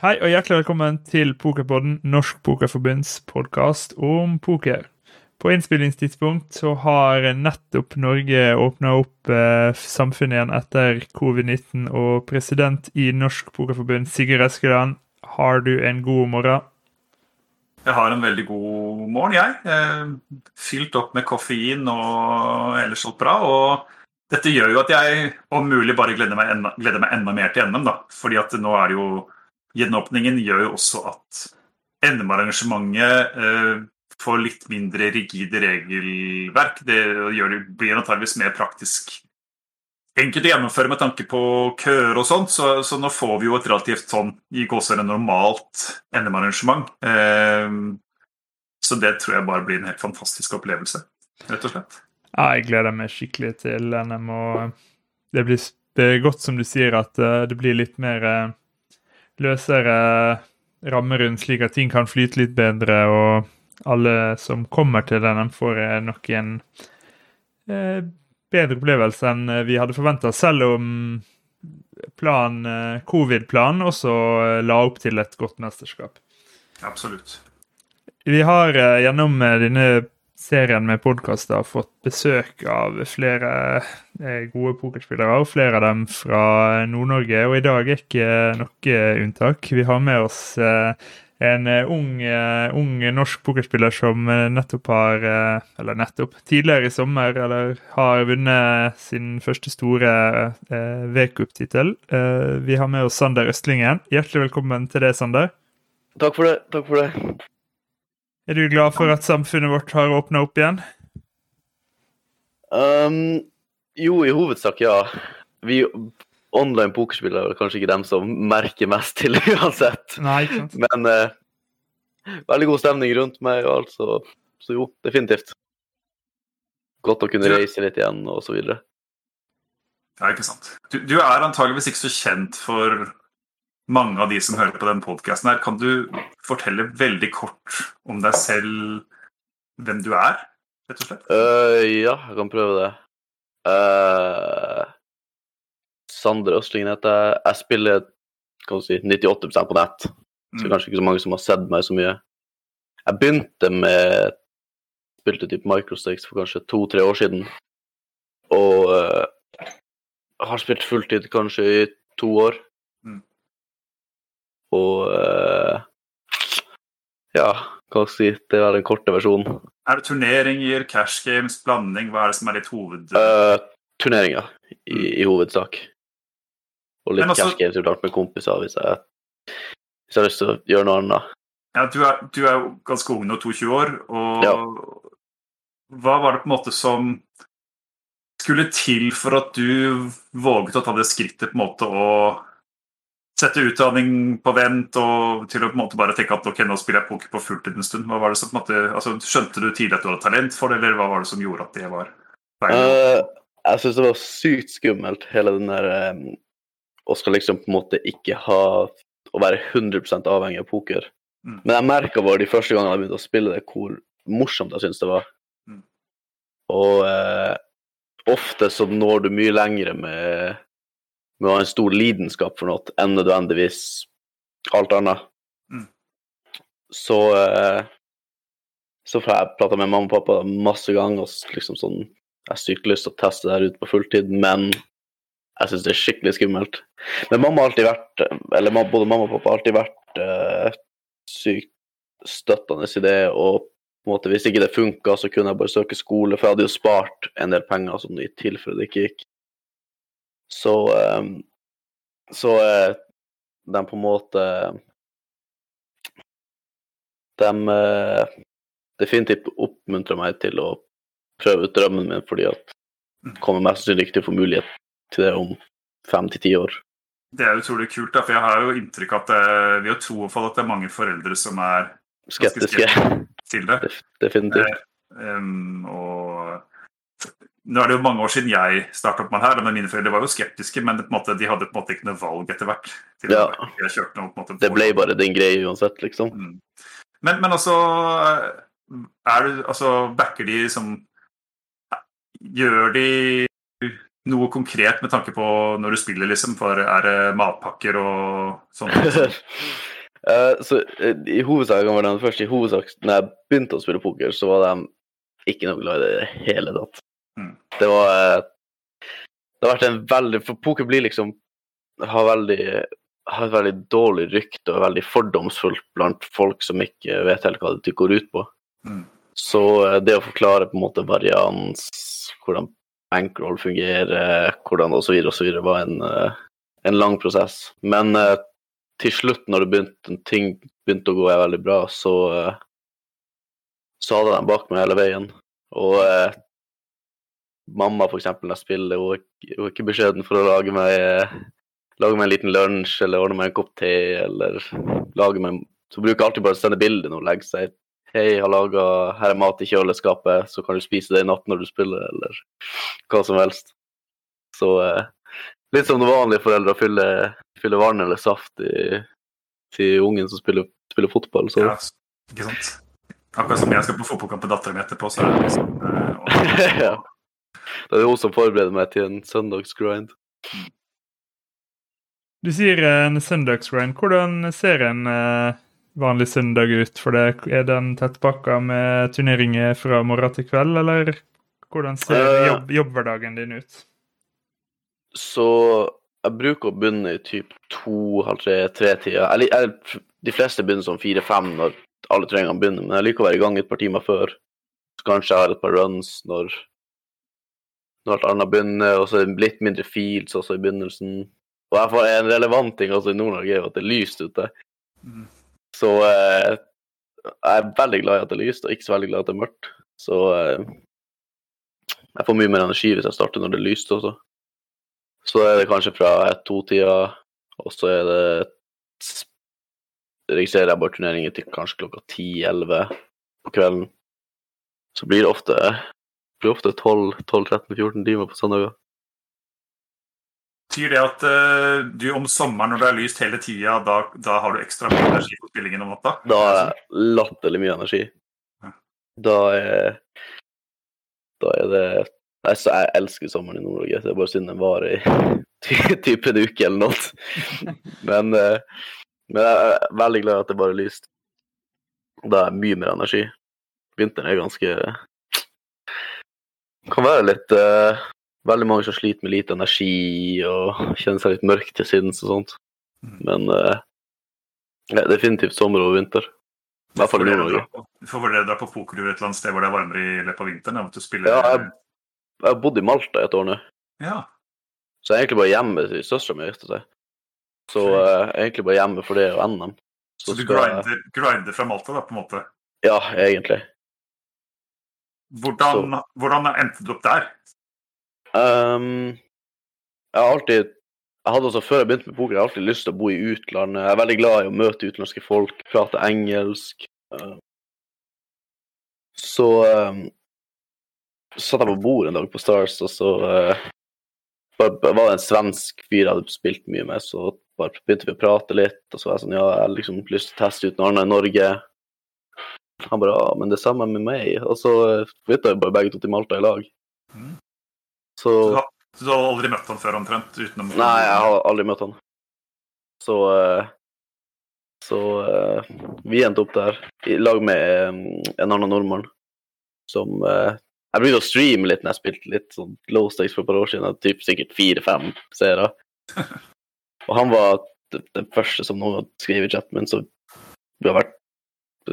Hei og hjertelig velkommen til Pokerpodden, Norsk Pokerforbunds podkast om poker. På innspillingstidspunkt så har nettopp Norge åpna opp eh, samfunnet igjen etter covid-19, og president i Norsk Pokerforbund, Sigurd Eskeland, har du en god morgen? Jeg har en veldig god morgen, jeg. Eh, fylt opp med koffein og ellers alt bra. Og dette gjør jo at jeg om mulig bare gleder meg enda, gleder meg enda mer til NM, da. Fordi at nå er det jo Gjenåpningen gjør jo også at NM-arrangementet eh, får litt mindre rigide regelverk. Det gjør det, blir antageligvis mer praktisk enkelt å gjennomføre med tanke på køer og sånt. Så, så, nå får vi jo et relativt sånn i gåsehudet normalt NM-arrangement. Eh, så det tror jeg bare blir en helt fantastisk opplevelse, rett og slett. Ja, jeg gleder meg skikkelig til NM, og det blir det er godt som du sier at uh, det blir litt mer uh, løsere rammer rundt, slik at ting kan flyte litt bedre. Og alle som kommer til den, får nok en eh, bedre opplevelse enn vi hadde forventa, selv om plan, eh, covid-planen også eh, la opp til et godt mesterskap. Absolutt. Vi har eh, gjennom denne serien med podkaster har fått besøk av flere eh, gode pokerspillere, og flere av dem fra Nord-Norge. Og i dag er ikke noe unntak. Vi har med oss eh, en ung, ung norsk pokerspiller som nettopp har Eller nettopp, tidligere i sommer eller har vunnet sin første store eh, V-cup-tittel. vi har med oss Sander Østlingen. Hjertelig velkommen til det, Sander. Takk for det. Takk for det. Er du glad for at samfunnet vårt har åpna opp igjen? Um, jo, i hovedsak, ja. Vi online pokerspillere er kanskje ikke dem som merker mest til uansett. Nei, ikke sant. Men uh, veldig god stemning rundt meg, og alt, så, så jo, definitivt. Godt å kunne reise litt igjen, og så videre. Ja, ikke sant. Du, du er antageligvis ikke så kjent for mange av de som hører på den podkasten her. Kan du fortelle veldig kort om deg selv, hvem du er, rett og slett? Uh, ja, jeg kan prøve det. Uh, Sander Østlingen heter jeg. Jeg spiller kan du si, 98% på nett. Så er kanskje ikke så mange som har sett meg så mye. Jeg begynte med Spilte type Microstakes for kanskje to-tre år siden. Og uh, har spilt fulltid kanskje i to år. Og uh, ja, hva skal jeg si, det er den korte versjonen. Er det turneringer, cash games, blanding? Hva er det som er litt hoved... Uh, turneringer, i, mm. i, hovedsak. Og litt også, cash games iblant med kompiser hvis jeg, hvis jeg har lyst til å gjøre noe annet. Ja, Du er, du er jo ganske ung nå, 22 år. og ja. Hva var det på en måte som skulle til for at du våget å ta det skrittet på en måte og sette utdanning på vent og til å på en måte bare tenke at ok, nå spiller jeg poker på fulltid en stund? Hva var det som på en måte, altså, Skjønte du tidlig at du hadde talent for det, eller hva var det som gjorde at det var? Uh, jeg syns det var sykt skummelt, hele den der um, Å skal liksom på en måte ikke ha Å være 100 avhengig av poker. Mm. Men jeg merka bare de første gangene jeg begynte å spille det, hvor morsomt jeg syns det var. Mm. Og uh, ofte så når du mye lengre med med å ha en stor lidenskap for noe enn nødvendigvis alt annet. Mm. Så eh, så får jeg prata med mamma og pappa masse ganger og liksom sånn Jeg har sykt lyst til å teste det her ut på fulltid, men jeg syns det er skikkelig skummelt. Men mamma har alltid vært Eller både mamma og pappa har alltid vært uh, sykt støttende i det. Og på en måte, hvis ikke det funka, så kunne jeg bare søke skole, for jeg hadde jo spart en del penger sånn, i tilfelle det ikke gikk. Så ehm, Så eh, de på en måte De eh, definitivt oppmuntrer meg til å prøve ut drømmen min, fordi at mm. kommer mest sannsynlig ikke til å få mulighet til det om fem til ti år. Det er utrolig kult, da, for jeg har jo inntrykk av at det, vi har tro på at det er mange foreldre som er skeptiske til det. Definitivt. Eh, um, og nå er det jo mange år siden jeg starta opp med det her, men mine foreldre var jo skeptiske, men måte, de hadde på en måte ikke noe valg etter hvert. Ja. Noe, det ble bare din greie uansett, liksom. Mm. Men, men altså Er du Altså, backer de som Gjør de noe konkret med tanke på når du spiller, liksom? For er det matpakker og sånt? uh, så uh, i hovedsak var den første i hovedsak når jeg begynte å spille poker, så var de ikke noe glad det i det hele tatt. Det var uh, Det har vært en veldig For poker blir liksom har veldig har et veldig dårlig rykte og er veldig fordomsfullt blant folk som ikke vet helt hva det går ut på. Mm. Så det å forklare på en måte varians, hvordan bankroll fungerer, hvordan osv., osv., var en, en lang prosess. Men til slutt, når det begynte, ting begynte å gå veldig bra, så, så hadde de bak meg hele veien. Og eh, mamma, eksempel, når jeg spiller, hun er ikke beskjeden for å lage meg, lage meg en liten lunsj eller ordne meg en kopp te eller lage meg Så bruker jeg alltid bare å sende bilde når hun legger seg. 'Hei, jeg har laga Her er mat i kjøleskapet, så kan du spise det i natt når du spiller', eller hva som helst. Så eh, litt som det vanlige foreldre å fylle, fylle vann eller saft i, til ungen som spiller, spiller fotball. Så. Ja, ikke sant. Akkurat som jeg skal på fotballkamp med dattera mi etterpå, så er det liksom eh, ja. Det er hun som forbereder meg til en søndagsgrind. Du sier en søndagsgrind. Hvordan ser en uh, vanlig søndag ut for deg? Er den tettpakka med turneringer fra morgen til kveld, eller hvordan ser Uh, jobb, jobbhverdagen din ut? Så jeg bruker å begynne i typ to, halv tre, tre-tida. Jeg, li- jeg, de fleste begynner som fire-fem når alle treningene begynner, men jeg liker å være i gang et par timer før. Så kanskje jeg har et par runs når, når alt annet begynner, og så er det litt mindre fields også i begynnelsen. Og i hvert fall en relevant ting også i Nord-Norge er jo at det er lyst ute. Mm. Så eh, jeg er veldig glad i at det er lyst, og ikke så veldig glad i at det er mørkt. Så eh, jeg får mye mer energi hvis jeg starter når det er lyst også. Så er det kanskje fra ett-to-tida, og så er det registrerer jeg bare turneringer til kanskje klokka 10-11 på kvelden. Så blir det ofte blir ofte 12-13-14 timer på søndager. Betyr det at uh, du om sommeren når det er lyst hele tida, da, da har du ekstra mye energi på spillingen om natta? Da er det latterlig mye energi. Da er Da er det Altså, jeg elsker sommeren i Nord-Norge. Det er bare synd den varer i ty- typ en uke eller noe. Men, uh, men jeg er veldig glad i at det bare er lyst. Da er det mye mer energi. Vinteren er ganske Kan være litt uh, Veldig mange som sliter med lite energi og kjenner seg litt mørk til sinns og sånt. Mm. Men eh, ja, definitivt sommer og vinter. I hvert fall i Får Nord-Norge. dra på- vurdere å dra på pokerur et eller annet sted hvor det er varmere i løpet av vinteren? At du spiller Ja, jeg, jeg har bodd i Malta i et år nå, Ja. så jeg er egentlig bare hjemme til søstera mi gifta seg. Så eh, jeg er egentlig bare hjemme for det og NM. Så du skal jeg- grinder, grinder fra Malta, da, på en måte? Ja, egentlig. Hvordan, hvordan endte du opp der? Um, jeg har alltid jeg hadde altså, Før jeg begynte med poker, jeg har alltid lyst til å bo i utlandet. Jeg er veldig glad i å møte utenlandske folk, prate engelsk. Eh, så um, satt jeg på bordet en dag på Stars, og så eh, bare, bare var det en svensk fyr jeg hadde spilt mye med, så bare begynte vi å prate litt, og så var jeg sånn Ja, jeg har liksom lyst til å teste ut noe annet i Norge. Han bare Ja, men det samme med meg. Og så flytta vi bare begge to til Malta i lag. Mm. Så Så du, har, aldri møtt han før, omtrent? Utenom Nei, jeg har aldri møtt han. Så eh, Så eh, vi endte opp der i lag med eh, en annen nordmann som Jeg begynte å streame litt når jeg spilte litt sånn low stakes for et par år siden. Typ sikkert fire-fem seere. Og han var den første som noen hadde skrevet i chatten min, så vi har vært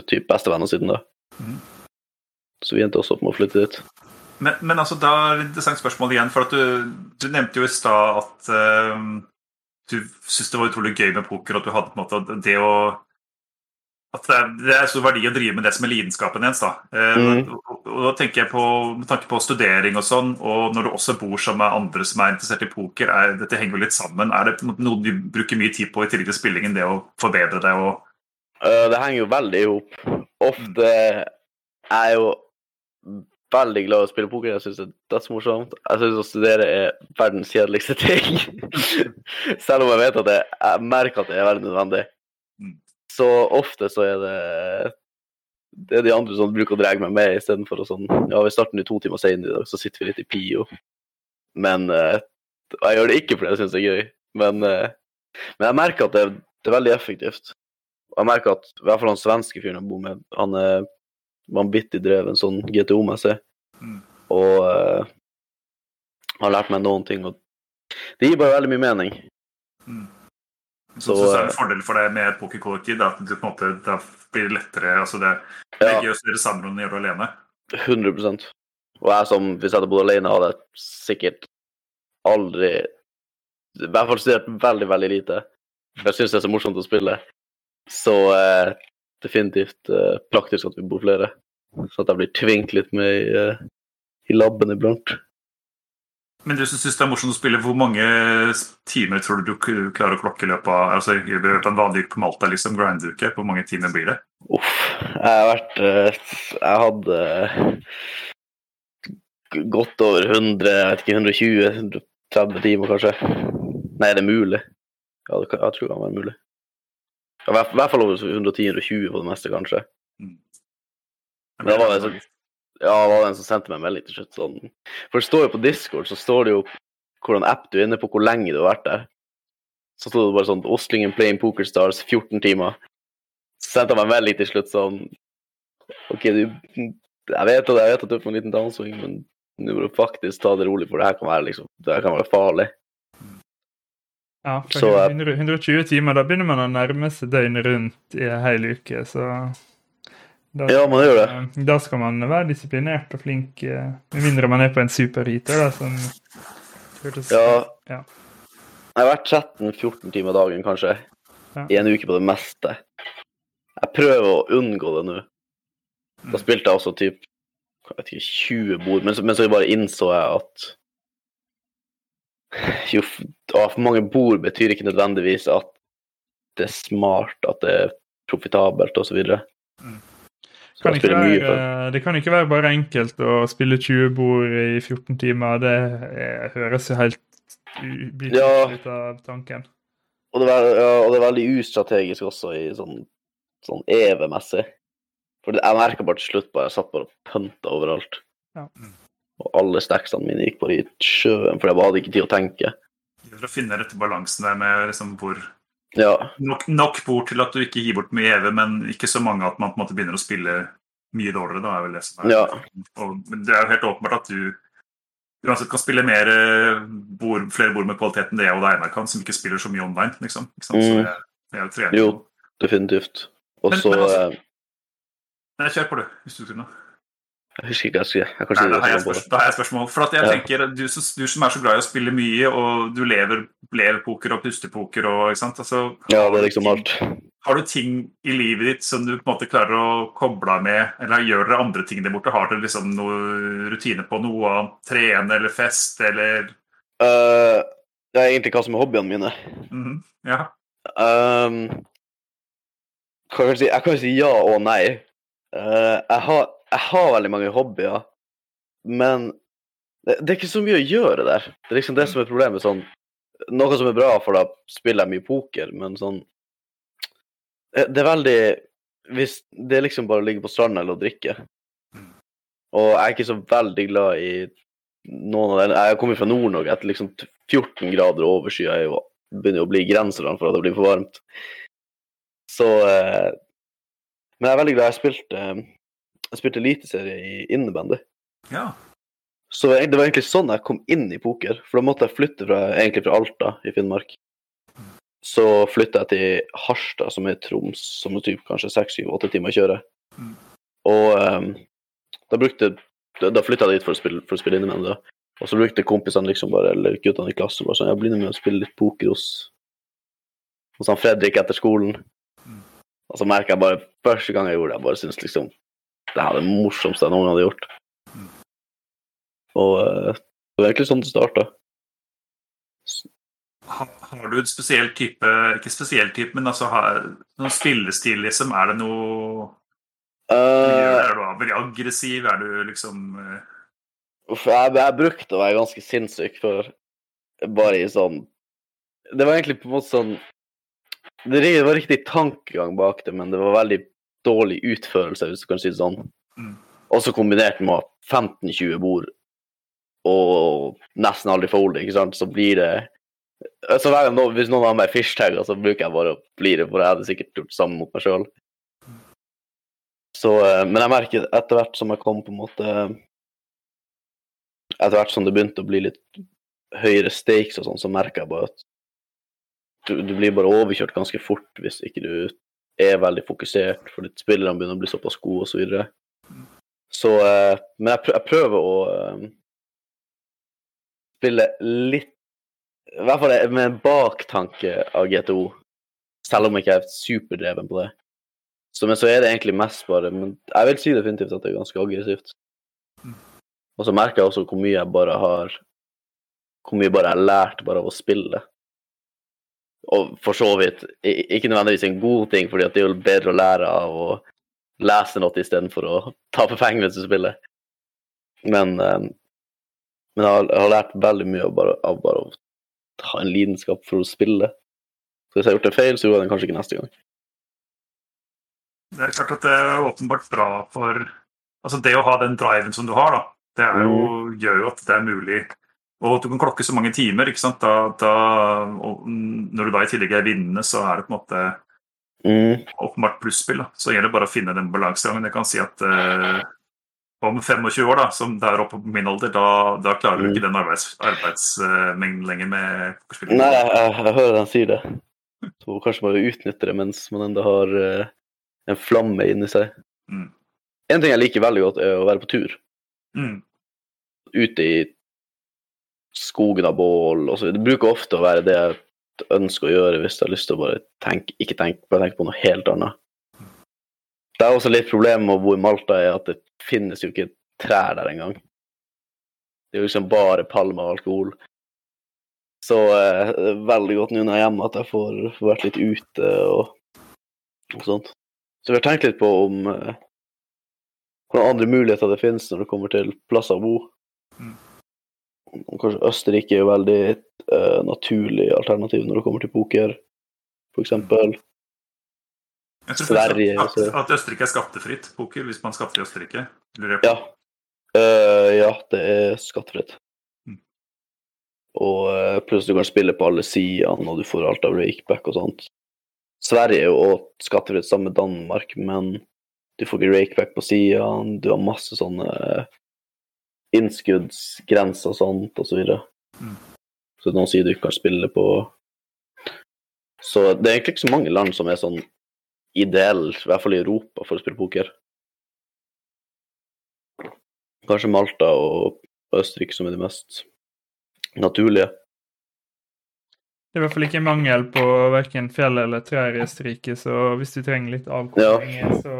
typ bestevenner siden da. Mm. Så vi endte også opp med å flytte dit. Men, men altså, da er det et interessant spørsmål igjen. For at du, du nevnte jo i stad at uh, du syntes det var utrolig gøy med poker, og at du hadde på en måte det å At det er, det er stor verdi å drive med det som er lidenskapen ens. da. Uh, mm. og, og, da tenker jeg på, Med tanke på studering og sånn, og når du også bor sammen med andre som er interessert i poker, er, dette henger jo litt sammen. Er det noe du bruker mye tid på i tillegg til spillingen, det å forbedre deg og det henger jo veldig i hop. Ofte er jeg jo veldig glad i å spille poker. Jeg syns det er dødsmorsomt. Jeg syns å studere er verdens kjedeligste ting. Selv om jeg vet at jeg, jeg merker at det er veldig nødvendig. Mm. Så ofte så er det det er de andre som bruker å dra meg med istedenfor å sånn Ja, vi starter nå to timer senere i dag, så sitter vi litt i PIO. Men uh, jeg gjør det ikke fordi jeg syns det er gøy, men, uh, men jeg merker at det, det, er veldig effektivt. Og jeg merker at i hvert fall han svenske fyren jeg bor med, han er vanvittig dreven sånn GTO-messig. Mm. Og uh, har lært meg noen ting. Og det gir bare veldig mye mening. Mm. Så, så, så er det en fordel for deg med et pokerkollektiv at det, på en måte, det blir lettere altså det, det er gøy å studere sammen enn å gjøre det alene. 100 Og jeg som, hvis jeg hadde bodd alene, hadde sikkert aldri I hvert fall studert veldig, veldig lite. For jeg syns det er så morsomt å spille. Så eh, definitivt eh, praktisk at vi bor flere. Så at jeg blir tvingt litt med i, eh, i labben iblant. Men du som syns det er morsomt å spille, hvor mange timer tror du du klarer å klokke i løpet av altså, i løpet av en vanlig uke på Malta, liksom, grinduke? Hvor mange timer blir det? Uff, jeg har vært eh, Jeg hadde godt over 100, jeg vet ikke, 120-130 timer, kanskje. Nei, er det mulig? Ja, det jeg tror det kan være mulig. I hvert fall over 110-120 på det meste, kanskje. Mm. Men det var det så ja, det var en som sendte meg en melding til slutt. Sånn. For det står jo på Discord så står det jo hvordan app du er inne på, hvor lenge du har vært der. Så sto det bare sånn 'Oslingen playing Pokerstars 14 timer'. Så sendte han meg en melding til slutt sånn OK, du Jeg vet, jeg vet at du er på en liten downswing, men nå må du faktisk ta det rolig, for det her kan være, liksom, det her kan være farlig. Ja, så, 100, 120 timer, da begynner man å nærme seg døgnet rundt i en hel uke, så da, ja, man gjør det. Eh, da skal man være disiplinert og flink, eh, med mindre man er på en superheater. Da, som hørtes ja. ja. Jeg har vært 13-14 timer dagen, kanskje, ja. i en uke på det meste. Jeg prøver å unngå det nå. Da mm. spilte jeg også typ jeg vet ikke, 20 bord, men så, men så bare innså jeg at jo for mange bord betyr ikke nødvendigvis at det er smart, at det er profitabelt osv. Mm. Kan være, det kan ikke være bare enkelt å spille 20 bord i 14 timer. Det er, høres jo helt ja. ut av tanken. Og det, er, ja, og det er veldig ustrategisk også i sånn, sånn EV-messig. For jeg merka bare til slutt bare jeg satt bare og pønta overalt. Ja. Og alle stacksene mine gikk bare i sjøen, for jeg hadde ikke tid å tenke. For å finne rette balansen der med liksom hvor ja. Nok, nok bord til at du ikke gir bort mye EV, men ikke så mange at man på en måte begynner å spille mye dårligere. da, er vel det som er. Ja. Og, det er jo helt åpenbart at du uansett kan spille mer eh, bord, flere bord med kvalitet enn det jeg og Einar kan, som ikke spiller så mye online. liksom. Mm. Så jeg, jeg er jo definitivt. Og så altså, eh, kjør på, du, hvis du kunne. Jeg husker ikke hva jeg skulle jeg Nei, da, har jeg spørsmål, da har jeg spørsmål. For jeg ja. tenker, du, du, som er så glad i å spille mye, og du lever, lever poker og puster poker og ikke sant? Altså, ja, det er liksom alt. Har du ting i livet ditt som du på en måte klarer å koble av med, eller gjør dere andre ting der borte? Har dere liksom noe rutine på noe annet? trene eller fest eller uh, Det er egentlig hva som er hobbyene mine. Mm -hmm. Ja. Um, kan jeg, si, jeg kan si ja og nei. Uh, jeg har jeg har veldig mange hobbyer, men det, det, er ikke så mye å gjøre der. Det er liksom det som er problemet. sånn, Noe som er bra, for da spiller jeg mye poker, men sånn Det er veldig hvis Det er liksom bare å ligge på stranda eller å drikke. Og jeg er ikke så veldig glad i noen av dem. Jeg kommer fra Nord-Norge. Etter liksom 14 grader overskya begynner å bli grenseland for at det blir for varmt. Så eh, Men jeg er veldig glad jeg spilte jeg spilte eliteserie i innebandy. Ja. Så det var egentlig sånn jeg kom inn i poker. For da måtte jeg flytte fra, egentlig fra Alta i Finnmark. Så flytta jeg til Harstad, som er Troms, som er typ kanskje seks, syv, åtte timer å kjøre. Mm. Og um, da brukte Da flytta jeg dit for å spille, for å spille innebandy. Og så brukte kompisene liksom bare, eller guttene i klassen bare sånn, jeg blir med å spille litt poker hos, hos han Fredrik etter skolen. Mm. Og så merka jeg bare første gang jeg gjorde det, jeg bare syntes liksom det er det morsomste jeg noen gang hadde gjort. Og uh, det var egentlig sånn det starta. Har du en spesiell type Ikke spesiell type, men altså har, noen spillestil, liksom? Er det noe uh, Er du aggressiv? Er du liksom uh... jeg, jeg brukte å være ganske sinnssyk for bare i sånn Det var egentlig på en måte sånn Det var riktig tankegang bak det, men det var veldig dårlig utførelse, hvis du kan si det sånn. Og Også kombinert med 15-20 bord og nesten aldri folder, ikke sant, så blir det så hver gang noen, Hvis noen har meg fishtagger, så bruker jeg bare å bli det, for jeg hadde sikkert gjort det samme mot meg sjøl. Men jeg merker etter hvert som jeg kom på en måte Etter hvert som det begynte å bli litt høyere stakes og sånn, så merker jeg bare at du, du, blir bare overkjørt ganske fort hvis ikke du er veldig fokusert, fordi spillerne begynner å bli såpass gode osv. Så, videre. så eh, Men jeg, jeg prøver å eh, spille litt I hvert fall med en baktanke av GTO, selv om jeg ikke er superdreven på det. Så, men så er det egentlig mest bare Men jeg vil si definitivt at det er ganske aggressivt. Og så merker jeg også hvor mye jeg bare har Hvor mye bare jeg har lært bare av å spille og for så vidt ikke nødvendigvis en god ting, fordi det er jo bedre å lære av å lese noe istedenfor å tape penger mens du spiller. Men, um, men jeg, har, lært veldig mye av bare, av bare, å ha en lidenskap for å spille. Så hvis jeg har gjort en feil, så gjør jeg den kanskje ikke neste gang. Det er klart at det er åpenbart bra for Altså det å ha den driven som du har, da, det jo, mm. gjør jo at det er mulig og du kan klokke så mange timer. ikke sant? Da, da, når du da i tillegg er vinnende, så er det på en måte mm. åpenbart plusspill. Så gjelder det bare å finne den balansegangen. Jeg kan si at eh, om 25 år, da, som det er oppe på min alder, da, da klarer du mm. ikke den arbeids, arbeidsmengden lenger med pokerspill. Nei, jeg, jeg, hører han sier det. Så kanskje bare utnytte det mens man ennå har eh, en flamme inni seg. Mm. En ting jeg liker veldig godt, er å være på tur. Mm. Ute i skogen av bål osv. Det bruker ofte å være det jeg ønsker å gjøre hvis jeg har lyst til å bare tenke, ikke tenke, bare tenke på noe helt annet. Det er også litt problemet med å bo i Malta er at det finnes jo ikke trær der engang. Det er jo liksom bare palmer og alkohol. Så eh, veldig godt nå når jeg er hjemme at jeg får, får vært litt ute og, og, sånt. Så vi har tenkt litt på om eh, hvilke andre muligheter det finnes når det kommer til plasser å bo. Mm. Kanskje Østerrike er jo veldig uh, naturlig alternativ når det kommer til poker, f.eks. Jeg tror Sverige at, at Østerrike er skattefritt poker hvis man skatter i Østerrike? Ja. Uh, ja, det er skattefritt. Mm. Og uh, pluss du kan spille på alle sidene, og du får alt av rakeback og sånt. Sverige er jo òg skattefritt sammen med Danmark, men du får ikke rakeback på sidene. Du har masse sånne innskuddsgrenser og sånt, og så. Mm. Så noen sider du ikke kan spille på Så det er egentlig ikke så mange land som er sånn ideelle, i hvert fall i Europa, for å spille poker. Kanskje Malta og Østerrike som er de mest naturlige. Det er i hvert fall ikke mangel på verken fjell eller trær i Østerrike, så hvis du trenger litt avkobling, ja. så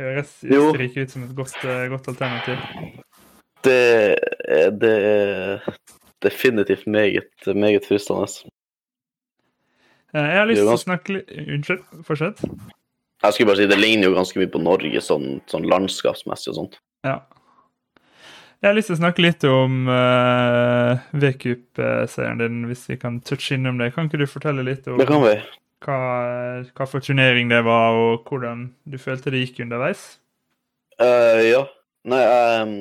høres Østerrike ut som et godt, godt alternativ. Det, det er definitivt meget, meget fristende. Eh, jeg har lyst til å snakke litt Unnskyld, fortsett. Jeg skulle bare si Det ligner jo ganske mye på Norge sånn, sånn landskapsmessig og sånt. Ja. Jeg har lyst til å snakke litt om uh, V-cup-seieren din, hvis vi kan touche innom det. Kan ikke du fortelle litt om det kan vi. Hva, hva for turnering det var, og hvordan du følte det gikk underveis? Uh, ja. Nei, um,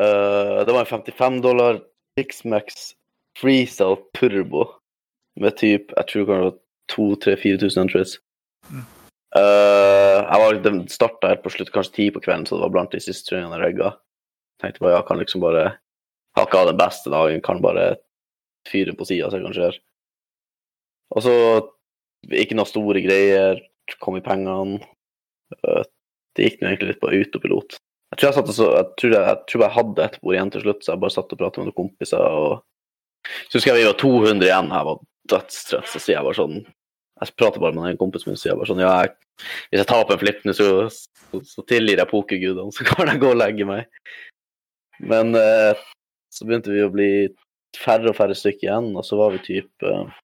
Uh, det var en 55 dollar Pixmax Freestyle Turbo med typ Jeg tror var 2000-4000 entries. Mm. Uh, jeg var, Den starta helt på slutt, kanskje ti på kvelden, så det var blant de siste turningene jeg regga. Tenkte bare jeg kan liksom bare Har ikke hatt den beste dagen, kan bare fyre på sida, så det kan skje. Og så ikke noe store greier, kom i pengene. Uh, det gikk nå egentlig litt på autopilot. Tror jeg, satt, så, jeg, tror jeg, jeg, tror jeg hadde et bord igjen til slutt, så jeg bare satt og pratet med noen kompiser. og Så husker jeg vi var 200 igjen, jeg var dødstrøtt, så sier jeg bare sånn Jeg prater bare med en kompis min og sier bare sånn Ja, jeg, hvis jeg taper en flipp nå, så, så, så, tilgir jeg pokergudene, så kan jeg gå og legge meg. Men eh, så begynte vi å bli færre og færre stykker igjen, og så var vi type eh,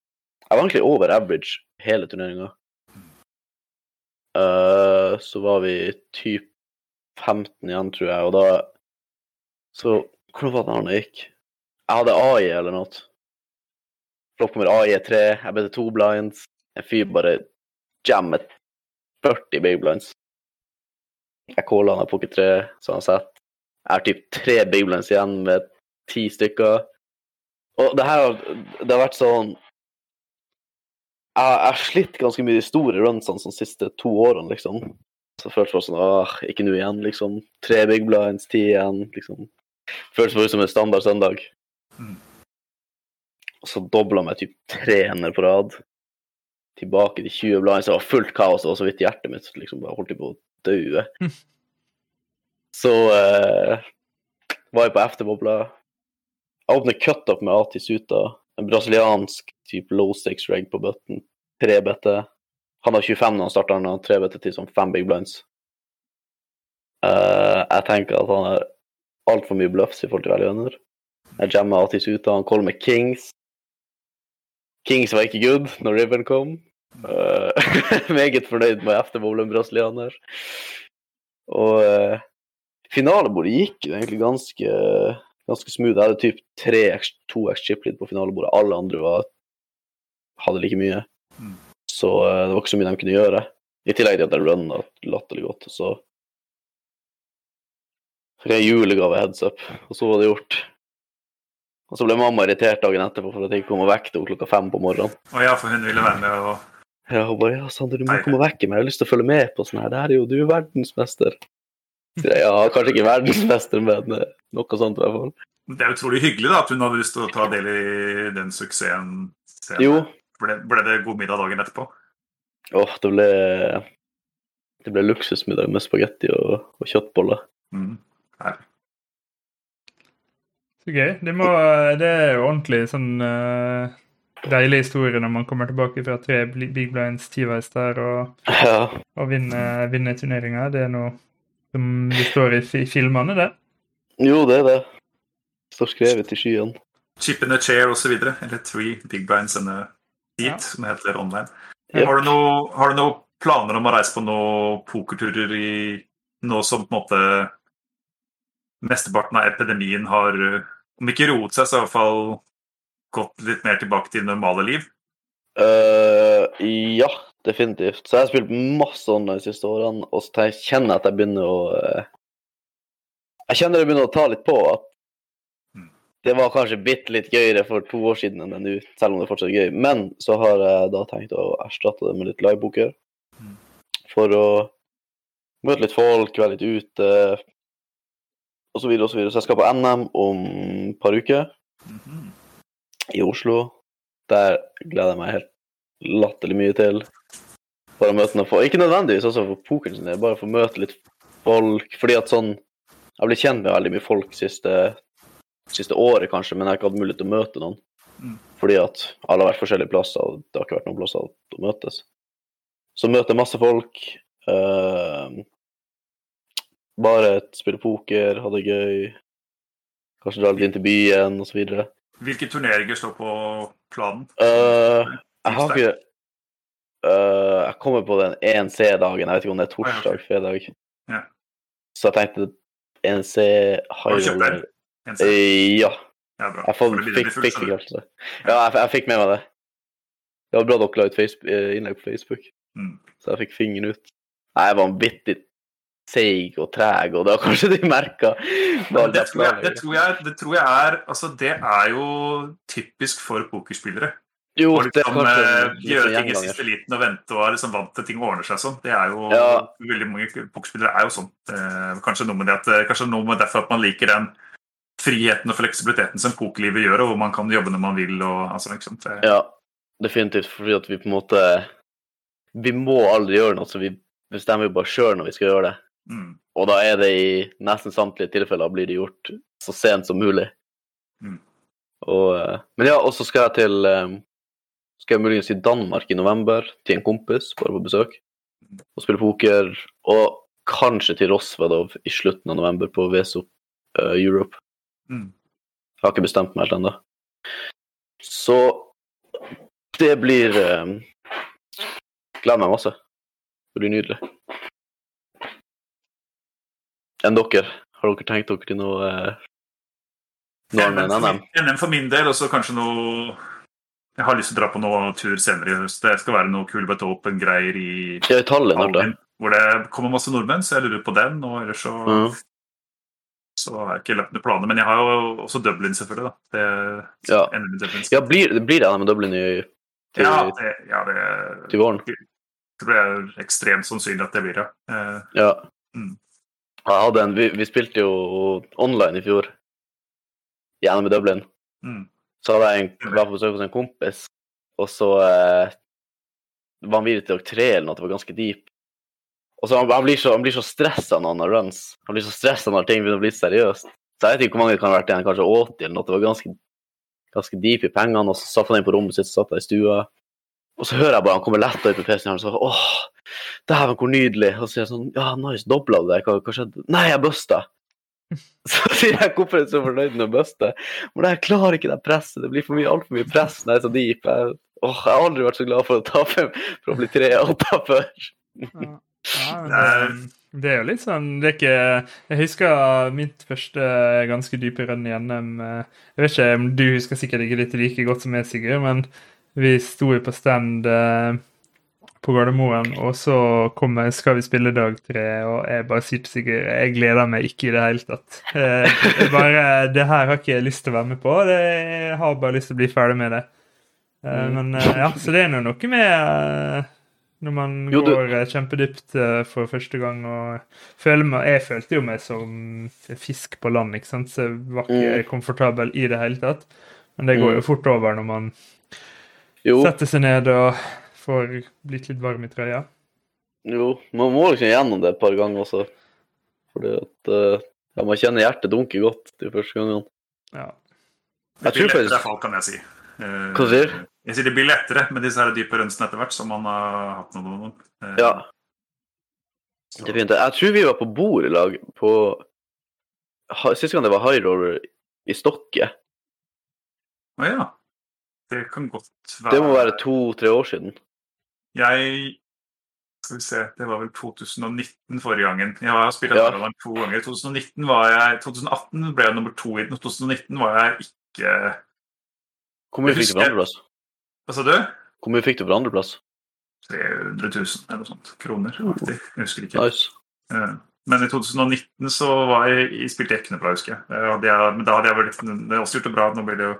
Jeg var egentlig over average hele turneringa. Uh, så var vi type 15 igjen, tror jeg, og da Så hvordan var det han gikk? Jeg hadde AI eller noe. Flokk nummer AI er 3, jeg ble til to blinds. En fyr bare jammet 40 big blinds. Jeg calla han på pocket 3, så han sett. Jeg har typ tre Big Blinds igjen med ti stykker. Og det her det har vært sånn Jeg jeg har slitt ganske mye de store runsene de siste to årene, liksom. Så føltes det sånn Åh, ikke nå igjen, liksom. Tre Big Blinds, ti igjen, liksom. Føltes bare som en standard søndag. Mm. Og så dobla meg typ tre hender på rad. Tilbake til 20 blinds. Det var fullt kaos. Det var så vidt hjertet mitt liksom bare holdt på å dø. Mm. Så eh, var jeg på efterbobla. Jeg åpner cutup med Ati Suta. En brasiliansk type low stakes reg på button. Tre bete. Han var 25 når han starter, han har tre bete til sånn fem big blinds. Uh, jeg tenker at han har altfor mye bluffs i forhold til velgønner. Jeg jammer Ati Suta. Han caller med kings. Kings var ikke good når Riven kom. Uh, meget fornøyd med efterbowlen brasilianer. Og uh, finalebordet gikk egentlig ganske, ganske smooth. Jeg hadde typ 3x, 2x chip-lead på finalebordet. Alle andre var, hadde like mye. Mm. Så eh, det var ikke så mye de kunne gjøre. I tillegg til at jeg runna latterlig godt. Så fikk jeg julegave heads up, og så var det gjort. Og så ble mamma irritert dagen etterpå for at jeg ikke kom og vekket henne klokka fem på morgenen. Og ja, for hun ville være med og Ja, hun bare ja, Sander, du må komme og vekke meg. Jeg har lyst til å følge med på sånn her. Det her er jo, du er verdensmester. Så jeg, ja, kanskje ikke verdensmester, men eh, noe sånt i hvert fall. Det er utrolig hyggelig da, at hun hadde lyst til å ta del i den suksessen. senere. Jo, Ble, ble det god middag dagen etterpå? åh, det ble Det ble luksusmiddag med spagetti og, og kjøttboller. Mm. Så gøy. Det, må, det er jo ordentlig sånn uh, deilig historie når man kommer tilbake fra tre Big Blinds tiveis der og, Ja, og vinner, vinner turneringer. Det er noe som det står i i filmene, det. jo, det er det. Står skrevet i skyen. Chip in a chair osv. Eller Three Big blinds and a Seat, Ja. som det heter online. Ja. Har, du noe, har du noen planer om å reise på noen pokerturer i nå som på en måte mesteparten av epidemien har, om ikke roet seg, så i hvert fall gått litt mer tilbake til normale liv? Uh, ja, definitivt. Så jeg har spilt masse online de siste årene, og så jeg- kjenner jeg at jeg begynner å eh, Jeg kjenner det begynner å ta litt på at. Det var kanskje bitte litt gøyere for to år siden enn det nå, selv om det fortsatt er gøy. Men så har jeg da tenkt å erstatte det med litt liveboker. Mm. For å møte litt folk, være litt ute, videre og så videre. Så jeg skal på NM om et par uker Mhm. i Oslo. Der gleder jeg meg helt latterlig mye til. Bare å møte noen folk. Ikke nødvendigvis også for pokeren sin del, bare for å møte litt folk. Fordi at sånn Jeg blitt kjent med veldig mye folk siste, siste året, kanskje, men jeg har ikke hatt mulighet til å møte noen. Mm. Fordi at alle har vært forskjellige plasser, og det har ikke vært noen plasser å møtes. Så møter jeg masse folk. Uh, bare spille poker, ha det gøy. Kanskje dra litt inn til byen, osv. Hvilke turneringer står på planen? Uh, jeg har ikke uh, Jeg kommer på den 1C-dagen. Jeg vet ikke om det er torsdag, fredag. Ja. Så jeg tenkte 1C Har du kjøpt den? En sett? Uh, ja. Ja, bra. Jeg får, fikk, fikk ikke du. det. Ja, jeg, jeg fikk med meg det. Det var bra dere la ut Facebook, eh, innlegg på Facebook, Mm. så jeg fikk fingeren ut. Jeg var vanvittig seig og treg, og det har kanskje de merka. Det det, det tror jeg er Altså, det er jo typisk for pokerspillere. Jo, er liksom kanskje eh, gjøre ting i siste liten og vente og er liksom vant til ting ordner seg sånn. Det er jo Ja. Veldig mange pokerspillere er jo sånn. Eh, kanskje noe med det at eh, Kanskje noe med derfor at man liker den friheten og fleksibiliteten som pokerlivet gjør, og hvor man kan jobbe når man vil og altså, liksom. Det, Ja, definitivt. Fordi at vi på en måte Vi må aldri gjøre noe, så vi bestemmer jo bare sjøl når vi skal gjøre det. mm, Og da er det i nesten samtlige tilfeller blir det gjort så sent som mulig. Mm. Og, eh, men ja, og så skal jeg til eh, Skal jeg muligens til Danmark i november, til en kompis, bare på besøk. Og spille poker. Og kanskje til Rosvedov i slutten av november på Vesop uh, Europe. Mm. Jeg har ikke bestemt meg helt ennå. Så det blir eh, Gleder meg masse. Det blir nydelig. Enn dere? Har dere tenkt dere til noe enn NM, NM? NM for min del, og så kanskje noe Jeg har lyst til å dra på noe tur senere i høst. Det skal være noe Kulbeth Open-greier i Ja, i Tallinn, hvor det kommer masse nordmenn, så jeg lurer på den. Og ellers så Mhm. Så har jeg ikke løpende planer. Men jeg har jo også Dublin, selvfølgelig. da. Det, Ja. Dublin. Ja, blir, blir det med Dublin i, til, ja, det, ja, det, til våren? det er ekstremt sannsynlig at det blir det. Eh, Ja. Mm. En, vi, vi spilte jo online i fjor, i Dublin. mm. Så hadde jeg en, var på besøk hos en kompis, og så eh, var han videre til dere tre eller noe, det var ganske deep. Og så han, han blir så, han så stressa når han har runs. Han blir så stressa når ting begynner å bli seriøst. Så jeg vet ikke hvor mange det kan ha vært igjen, kanskje 80 eller noe. Det var ganske, ganske deep i pengene, og så satt han inn på rommet sitt, satt der i stua. Og så hører jeg bare han kommer letta ut på PC-en og så åh, dæven, hvor nydelig. Og så sier jeg sånn, ja, nice, dobla du det? Hva, hva skjedde? Nei, jeg busta. Så sier jeg hvorfor er du så fornøyd med å buste? Men jeg klarer ikke det presset. Det blir for mye, altfor mye press når jeg er så deep. Jeg, åh, jeg har aldri vært så glad for å tape for å bli tre åtta før. Ja. Ja, men det, det er jo litt sånn det er ikke, Jeg husker mitt første ganske dype renn i NM. eh, Jeg vet ikke om du husker sikkert ikke litt like godt som jeg, Sigurd, men vi sto jo på stand eh, på Gardermoen, og så kommer Skal vi spille dag tre, og jeg bare sier til Sigurd jeg gleder meg ikke i det hele tatt. Eh, jeg bare, Det her har ikke jeg lyst til å være med på. Jeg har bare lyst til å bli ferdig med det. Eh, Mm. Men eh, ja, så det er nå noe med eh, når man Jo, du- går eh, kjempedypt eh, for første gang og føler meg Jeg følte jo meg som fisk på land, ikke sant, så jeg var ikke Mm. komfortabel i det hele tatt. Men det går Mm. jo fort over når man Jo, setter seg ned og får blitt litt varm i trøya. jo, man må liksom gjennom det et par ganger også. Fordi at eh, ja, man kjenner hjertet dunke godt de første gangene. Ja. Det Jeg blir tror lettere, faktisk- fall, kan jeg si. Eh, Hva sier du? Jeg sier det blir lettere med disse her dype rønsene etter hvert, som man har hatt noen. Eh, Ja. Jeg tror vi var på bord i lag på Sist gang det var high roller i Stokke. Å ja. Det kan godt være Det må være to-tre år siden. Jeg Skal vi se, det var vel 2019 forrige gangen. Jeg har spilt Ja. ja. to ganger. 2019 var jeg 2018 ble jeg nummer to i den. 2019 var jeg ikke Hvor mye fikk du på andreplass? Hva sa du? Hvor mye fikk du på andreplass? 300 000 eller noe sånt. Kroner. aktig. Jeg husker ikke. Nice. Men i 2019 så var jeg, jeg spilte jeg ikke noe bra, husker jeg. Jeg. Men da hadde jeg vel det også gjort det bra. Nå blir det jo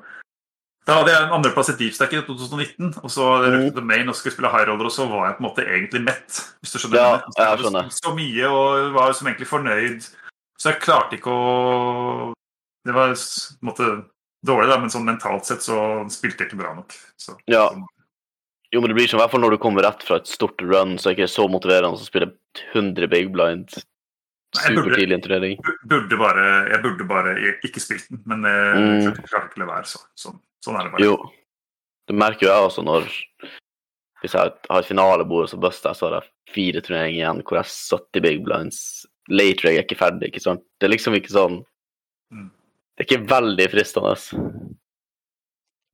Da hadde jeg en andreplass i Deepstack i 2019, og så Mm. The Main og skulle spille high roller, og så var jeg på en måte egentlig mett. Hvis du skjønner Ja, jeg jeg skjønner. Så mye og var som egentlig fornøyd. Så jeg klarte ikke å Det var på en måte dårlig, da, men sånn mentalt sett så spilte jeg ikke bra nok. Så, Ja. Jo, men det blir som i hvert fall når du kommer rett fra et stort run, så er det ikke så motiverende å spille 100 big blind Super tidlig supertidlig turnering. Burde bare, jeg burde bare ikke spilt den, men jeg Mm. klarte ikke å la være. Så, sånn, sånn er det bare. Jo, det merker jo jeg også når Hvis jeg har et finalebord, så buster jeg, så har jeg fire turneringer igjen hvor jeg har 70 big blinds. Late reg er ikke ferdig, ikke sant? Det er liksom ikke sånn Mm. Det er ikke veldig fristende.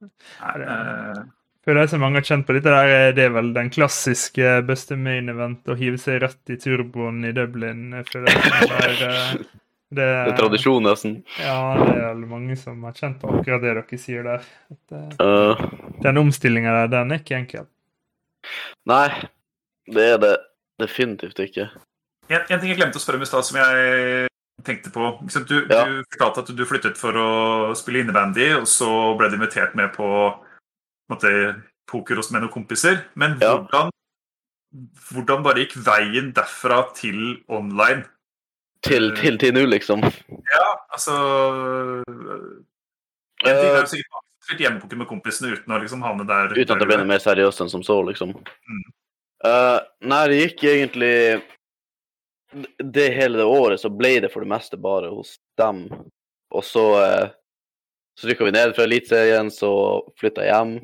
Nei, eh, For de som mange har kjent på dette, der, er det vel den klassiske beste main event å hive seg rett i turboen i Dublin. Jeg føler det, er, eh, det, Det er tradisjon, nesten. Ja, det er vel mange som har kjent på akkurat det dere sier der. At, eh, Uh, den omstillinga der, den er ikke enkel. nei, det er det definitivt ikke. en, en ting jeg glemte å spørre om i stad, som jeg tenkte på. Du, Ja. du fortalte at du flyttet for å spille innebandy, og så ble du invitert med på, måte, poker hos med noen kompiser. Men Ja. hvordan, hvordan bare gikk veien derfra til online? Til, til, til nå, liksom. Ja, altså En ting er jo sikkert spilt hjemmepoker med kompisene uten å liksom havne der. Uten at det ble noe mer seriøst enn som så, liksom. Mm. Uh, nei, det gikk egentlig Det hele det året så ble det for det meste bare hos dem. Og så uh, Så rykka vi ned fra Eliteserien, så flytta jeg hjem.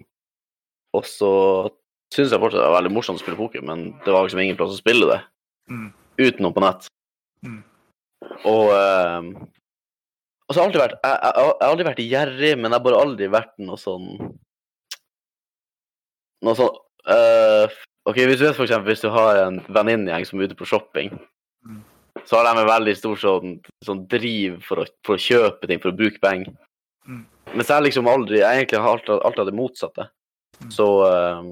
Og så syns jeg fortsatt det var veldig morsomt å spille poker, men det var liksom ingen plass å spille det Mm. utenom på nett. Mm. Og eh, så har alltid vært jeg, jeg, jeg har aldri vært gjerrig, men jeg har bare aldri vært noe sånn Noe sånn uh, OK, hvis du vet eksempel hvis du har en venninnegjeng som er ute på shopping. Så har de en veldig stor sånn, sånn driv for å, for å kjøpe ting, for å bruke penger. Mm. Mens jeg liksom aldri Jeg egentlig har alltid, alltid hatt det motsatte. Mm. Så eh,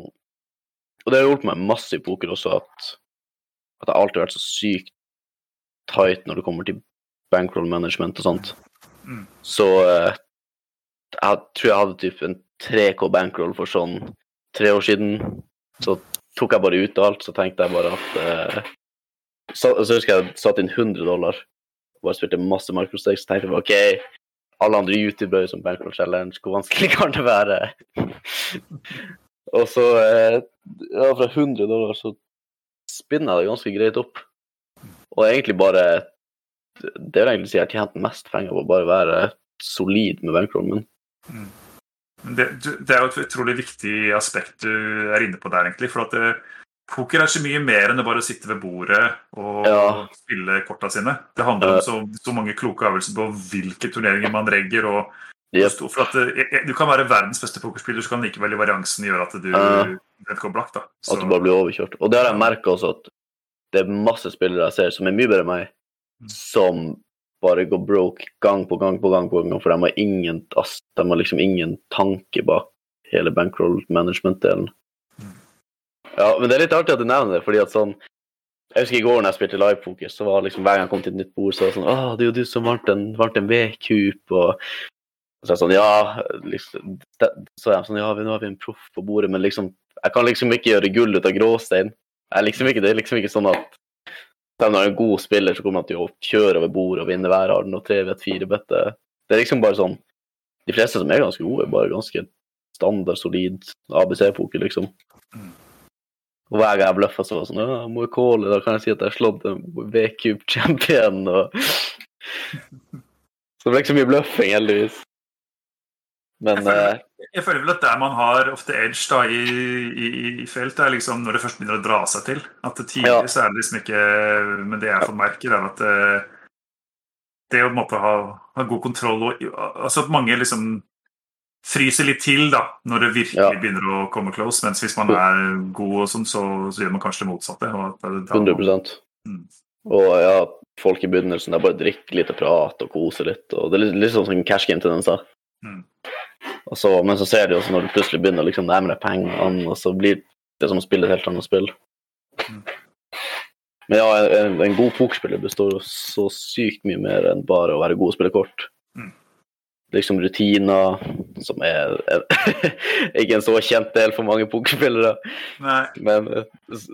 Og det har hjulpet meg masse i poker også, at, at jeg alltid har vært så sykt tight når det kommer til bankroll management og sånt. Mm. Så uh, jeg tror jeg hadde typ en 3K bankroll for sånn tre år siden. Så tok jeg bare ut alt, så tenkte jeg bare at eh, så, så husker jeg jeg satte inn 100 dollar. Bare spilte masse microstakes. Så tenkte jeg OK, alle andre youtubere som bankroll challenge, hvor vanskelig kan det være? og så eh, ja, fra 100 dollar så spinner jeg det ganske greit opp. Og egentlig bare Det vil egentlig si jeg har tjent mest penger på å bare være solid med bankrollen min. Det, det er jo et utrolig viktig aspekt du er inne på der, egentlig. For at det, poker er så mye mer enn å bare sitte ved bordet og Ja. spille korta sine. Det handler om så, så mange kloke avgjørelser på hvilke turneringer man regger. og Yep. For at det, Du kan være verdens beste pokerspiller, så kan likevel i variansen gjøre at du Ja. går blakk. da. Så, At du bare blir overkjørt. Og det har jeg merka også, at det er masse spillere jeg ser som er mye bedre enn meg, Mm. som bare går broke gang på gang på gang, på gang for de har ingen, de har liksom ingen tanke bak hele bankroll management-delen. Mm. Ja, men det er litt artig at du nevner det, fordi at sånn Jeg husker i går når jeg spilte livepoker, så var liksom hver gang jeg kom til et nytt bord, så var det sånn Å, det er jo du som vant en, V-kup, og så er jeg sånn, ja, liksom, det, så er jeg sånn, ja, nå har vi en proff på bordet, men liksom, jeg kan liksom ikke gjøre gull ut av gråstein. Liksom ikke, det er liksom ikke sånn at selv om du er en god spiller, så kommer han til å kjøre over bordet og vinne hver arden og tre ved et firebette. Det er liksom bare sånn, de fleste som er ganske gode, er bare ganske standard, solid ABC-poker, liksom. Og hver gang jeg bløffer, så var det sånn, ja, må jeg calle, da kan jeg si at jeg har slått en V-cup-champion. og så det ble ikke så mye bløffing, heldigvis. Men Jeg føler- eh, Jeg føler vel at der man har ofte edge da, i, i, i feltet, er liksom når det først begynner å dra seg til. At det tidlig Ja. så er det liksom ikke Men det jeg formerker, er at eh, det å på en måte ha, ha god kontroll og altså at mange liksom fryser litt til da, når det virkelig Ja. begynner å komme close. Mens hvis man er god, og sånn, så, så gjør man kanskje det motsatte. Og det, 100 Mm. Og ja, folk i begynnelsen der bare drikker litt og prater og koser litt. og Det er litt, litt sånn som cash game-tendenser. Mm. Så- Men så ser du også når du plutselig begynner å liksom nærme deg pengene, og så blir det som å spille et helt annet spill. Mm. Men ja, en, en god pokerspiller består så sykt mye mer enn bare å være god og spille kort. Mm. Liksom rutiner, som er ikke en så kjent del for mange pokerspillere. Nei, Men eh,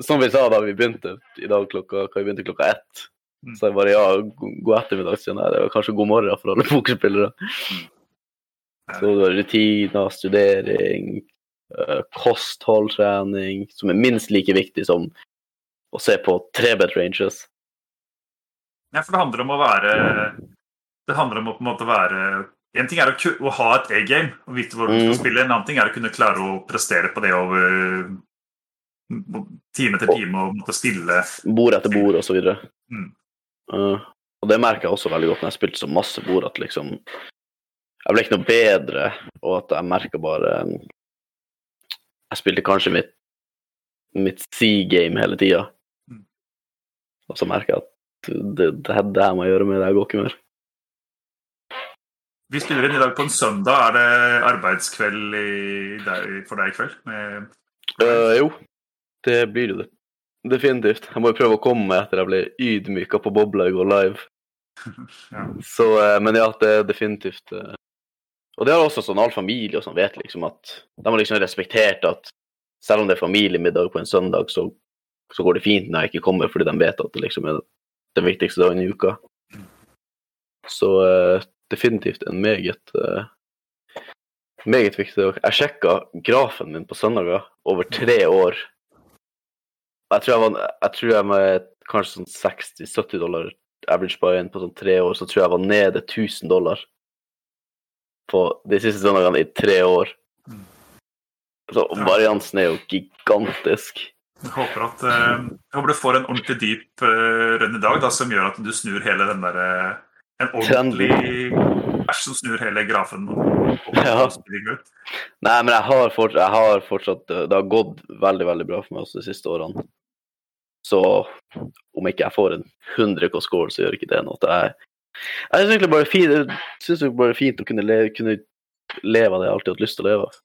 som vi sa da vi begynte i dag klokka, vi begynte klokka ett, Mm. så jeg bare ja, go- god ettermiddag siden her. Det var kanskje god morgen for alle pokerspillere. Så du har rutiner, studering, eh, kostholdtrening, som er minst like viktig som å se på trebet ranges. Ja, for det handler om å være Det handler om å på en måte være En ting er å, å ha et A-game og vite hvor du skal Mm. spille. En annen ting er å kunne klare å prestere på det over mm, time etter time og måtte spille. Bord etter bord og så videre. Mm. Uh, og det merker jeg også veldig godt når jeg spilte så masse bord, at liksom Jeg ble ikke noe bedre, og at jeg merka bare um, Jeg spilte kanskje mitt, mitt C-game hele tida. Mm. Og så merker jeg at det, det, det her må jeg gjøre med, det her går ikke mer. Vi spiller inn i dag på en søndag. Er det arbeidskveld for deg i kveld? Eh, jo, det blir det. Definitivt. Jeg må jo prøve å komme meg etter jeg ble ydmyka på bobla i går live. ja. Så, eh, men ja, det er definitivt eh. Og det har også sånn all familie og sånn vet liksom at De har liksom respektert at selv om det er familiemiddag på en søndag, så, så går det fint når jeg ikke kommer, fordi de vet at det liksom er den viktigste dagen i uka. Så definitivt en meget eh, meget viktig dag. Jeg sjekka grafen min på søndager over tre år. Jeg tror jeg var jeg tror jeg med kanskje sånn 60-70 dollar average buy-in på sånn tre år, så tror jeg jeg var nede 1000 dollar på de siste søndagene i tre år. Så variansen er jo gigantisk. Jeg håper, at, eh, jeg håper du får en ordentlig dyp rønn i dag da, som gjør at du snur hele den der eh, En ordentlig bæsj som snur hele grafen. Ja. Nei, men jeg har, fortsatt, jeg har fortsatt Det har gått veldig, veldig bra for meg også de siste årene. Så om ikke jeg får en 100 K score, så gjør ikke det noe. Jeg, jeg syns egentlig bare fint, det bare fint å kunne, leve, kunne leve av det jeg alltid har hatt lyst til å leve av.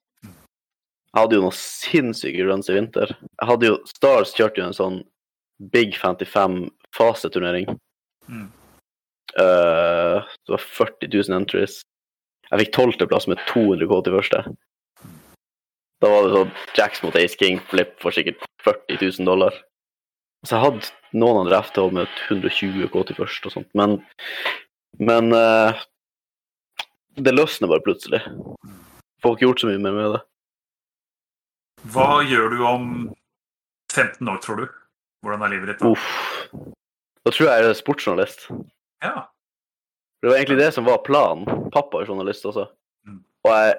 Jeg hadde jo noen sinnssyke runs i vinter. Jeg hadde jo, Stars kjørte jo en sånn Big 55 faseturnering. Mm. Eh, det var 40 000 entries. Jeg fikk tolvteplass med 200 K til første. Da var det sånn Jacks mot Ace King flip for sikkert 40 000 dollar. Så jeg hadde noen andre FTH med 120 K til først og sånt, men Men uh, det løsner bare plutselig. Får ikke gjort så mye mer med det. Hva gjør du om 15 år, tror du? Hvordan er livet ditt da? Uff. Da tror jeg jeg er sportsjournalist. Ja. Det var egentlig det som var planen. Pappa er journalist også. Mm. Og jeg,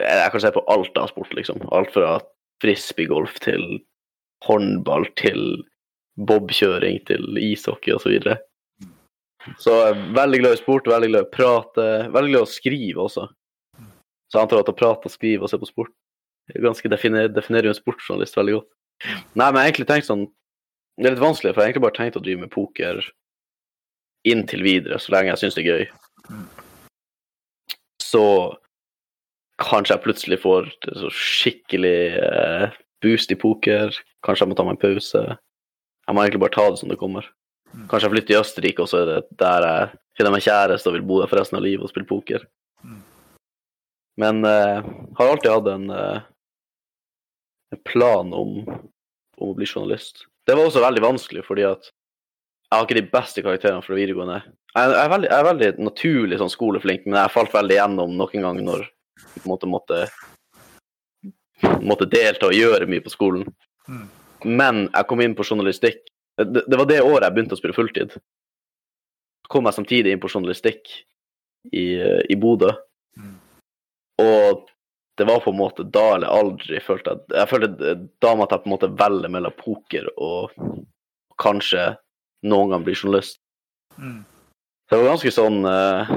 jeg kan se på alt av sport, liksom. Alt fra frisbeegolf til håndball til bobkjøring til ishockey osv. Så, videre. så jeg er veldig glad i sport, veldig glad i å prate, veldig glad i å skrive også. Så jeg antar at å prate og skrive og se på sport ganske definer, definerer jo en sportsjournalist veldig godt. Nei, men jeg har egentlig tenkt sånn Det er litt vanskelig, for jeg har egentlig bare tenkt å drive med poker inntil videre, så lenge jeg syns det er gøy. Så kanskje jeg plutselig får så skikkelig eh, boost i poker. Kanskje jeg må ta meg en pause. Jeg må egentlig bare ta det som det kommer. Kanskje jeg flytter til Østerrike, og så er det der jeg finner meg kjæreste og vil bo der for resten av livet og spille poker. Mm. Men eh, har alltid hatt en, eh, en plan om, om å bli journalist. Det var også veldig vanskelig, fordi at jeg har ikke de beste karakterene fra videregående. Jeg, er, veldig, jeg er veldig naturlig sånn skoleflink, men jeg falt veldig gjennom noen gang når jeg på en måte måtte, måtte delta og gjøre mye på skolen. Mm. Men jeg kom inn på journalistikk. Det, det var det året jeg begynte å spille fulltid. Så kom jeg samtidig inn på journalistikk i, i Bodø. Mm. Og det var på en måte da eller aldri følte jeg Jeg følte da måtte jeg på en måte velge mellom poker og kanskje noen gang blir journalist. Mm. Det var ganske sånn uh,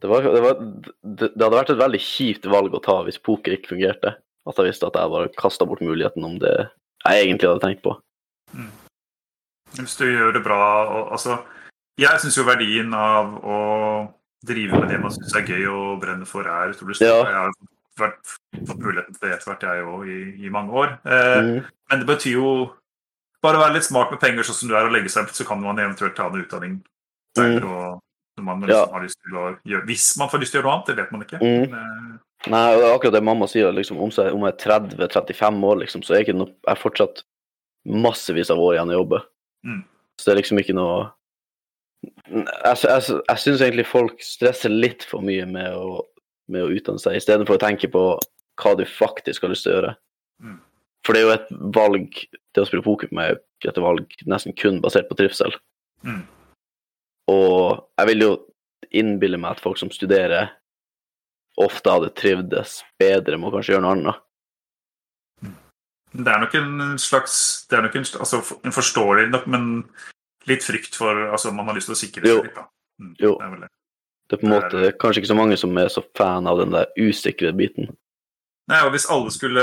det, var, det, var, det, det hadde vært et veldig kjipt valg å ta hvis poker ikke fungerte. At jeg visste at jeg bare kasta bort muligheten om det jeg egentlig hadde tenkt på. Hvis du gjør det bra og, altså, Jeg syns jo verdien av å drive med det man syns er gøy og brenner for, er utrolig stor. Ja. Jeg har vært, fått muligheten til det etter hvert, jeg òg, i, i mange år. Eh, Mm. Men det betyr jo bare være litt smart med penger, sånn som du er, og legge seg opp, så kan man eventuelt ta en utdanning senere. og når man liksom har lyst til å gjøre, Hvis man får lyst til å gjøre noe annet, det vet man ikke. Mm. Men, eh, Nei, og det er akkurat det mamma sier. Liksom, om, jeg, jeg er 30-35 år, liksom, så er ikke noe, jeg er fortsatt massevis av år igjen å jobbe. Mm. Så det er liksom ikke noe Jeg, jeg, jeg syns egentlig folk stresser litt for mye med å, med å utdanne seg, istedenfor å tenke på hva du faktisk har lyst til å gjøre. For det er jo et valg Det å spille poker med et valg nesten kun basert på trivsel. Mm. Og jeg vil jo innbille meg at folk som studerer, ofte hadde trivdes bedre med å kanskje gjøre noe annet. Det er nok en slags det er nok en, altså, en forståelig nok, men litt frykt for altså Man har lyst til å sikre Jo. seg litt, da. Mm, Jo. Det er det. Det er på en måte kanskje ikke så mange som er så fan av den der usikre biten. Nei, og Hvis alle skulle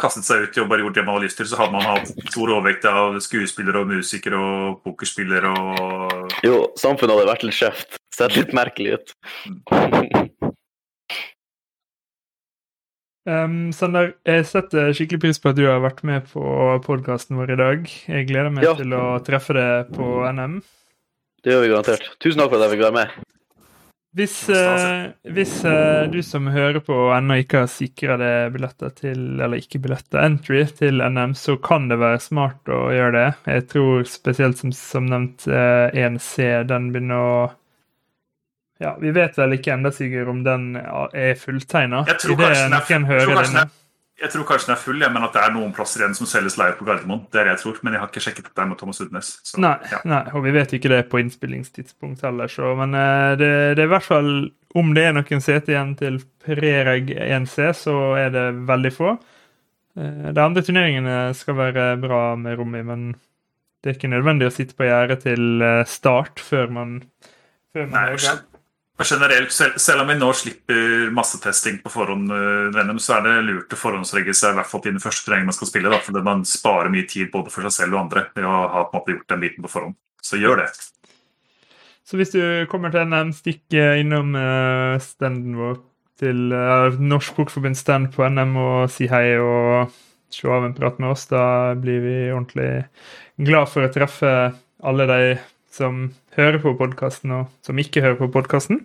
kastet seg ut i og bare gjort det man hadde lyst til, så hadde man hatt stor overvekt av skuespillere og musikere og pokerspillere og Jo, samfunnet hadde vært litt skjevt. Sett litt merkelig ut. Um, Sander, jeg setter skikkelig pris på at du har vært med på podkasten vår i dag. Jeg gleder meg Ja. til å treffe deg på NM. Det gjør vi garantert. Tusen takk for at jeg fikk være med. Hvis, eh, hvis uh, du som hører på ennå ikke har sikra deg billetter til Eller ikke billetter, entry til NM, så kan det være smart å gjøre det. Jeg tror spesielt som, som nevnt uh, 1C, den begynner å Ja, vi vet vel ikke enda Sigurd om den er fulltegna. Jeg tror kanskje den er- jeg tror kanskje den er- full, ja, men at det er noen plasser igjen som selges live på Gardermoen. Det er det jeg tror, men jeg har ikke sjekket det med Thomas Udnes. så, Nei, ja. nei, og vi vet ikke det på innspillingstidspunkt heller, så Men eh, det, det er i hvert fall Om det er noen seter igjen til Prereg 1C, så er det veldig få. Eh, De andre turneringene skal være bra med rom i, men det er ikke nødvendig å sitte på gjerdet til eh, start før man, før man Nei, generelt, selv, om vi nå slipper massetesting på forhånd, eh, så er det lurt å forhåndsregge seg i hvert fall til den første turneringen man skal spille. Da, fordi man sparer mye tid både for seg selv og andre ved å ha på en måte gjort den biten på forhånd. Så gjør det. Så hvis du kommer til NM, stikk eh, innom eh, standen vår til Norsk Bokforbunds stand på NM og si hei og slå av en prat med oss. Da blir vi ordentlig glad for å treffe alle de som hører på podkasten, og som ikke hører på podkasten.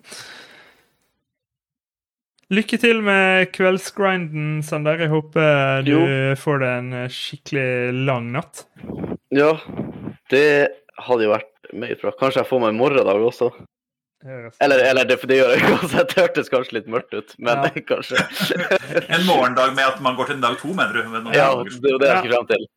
Lykke til med kveldsgrinden, Sander. Jeg håper du Jo. får deg en skikkelig lang natt. Ja, det hadde jo vært meget bra. Kanskje jeg får meg en morgendag også. Eller, eller det, det gjør jeg uansett. Det hørtes kanskje litt mørkt ut, men Ja. kanskje. En morgendag med at man går til en dag to, mener du? med Ja, det er jo det jeg skal frem til.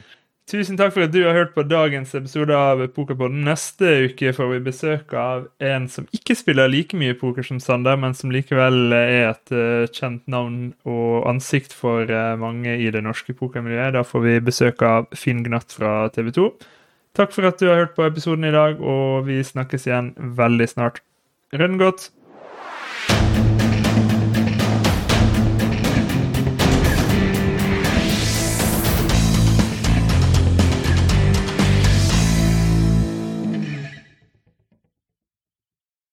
Tusen takk for at du har hørt på dagens episode av Pokerpodden. Neste uke får vi besøk av en som ikke spiller like mye poker som Sander, men som likevel er et eh, kjent navn og ansikt for eh, mange i det norske pokermiljøet. Da får vi besøk av Finn Gnatt fra TV 2. Takk for at du har hørt på episoden i dag, og vi snakkes igjen veldig snart. Rønn godt!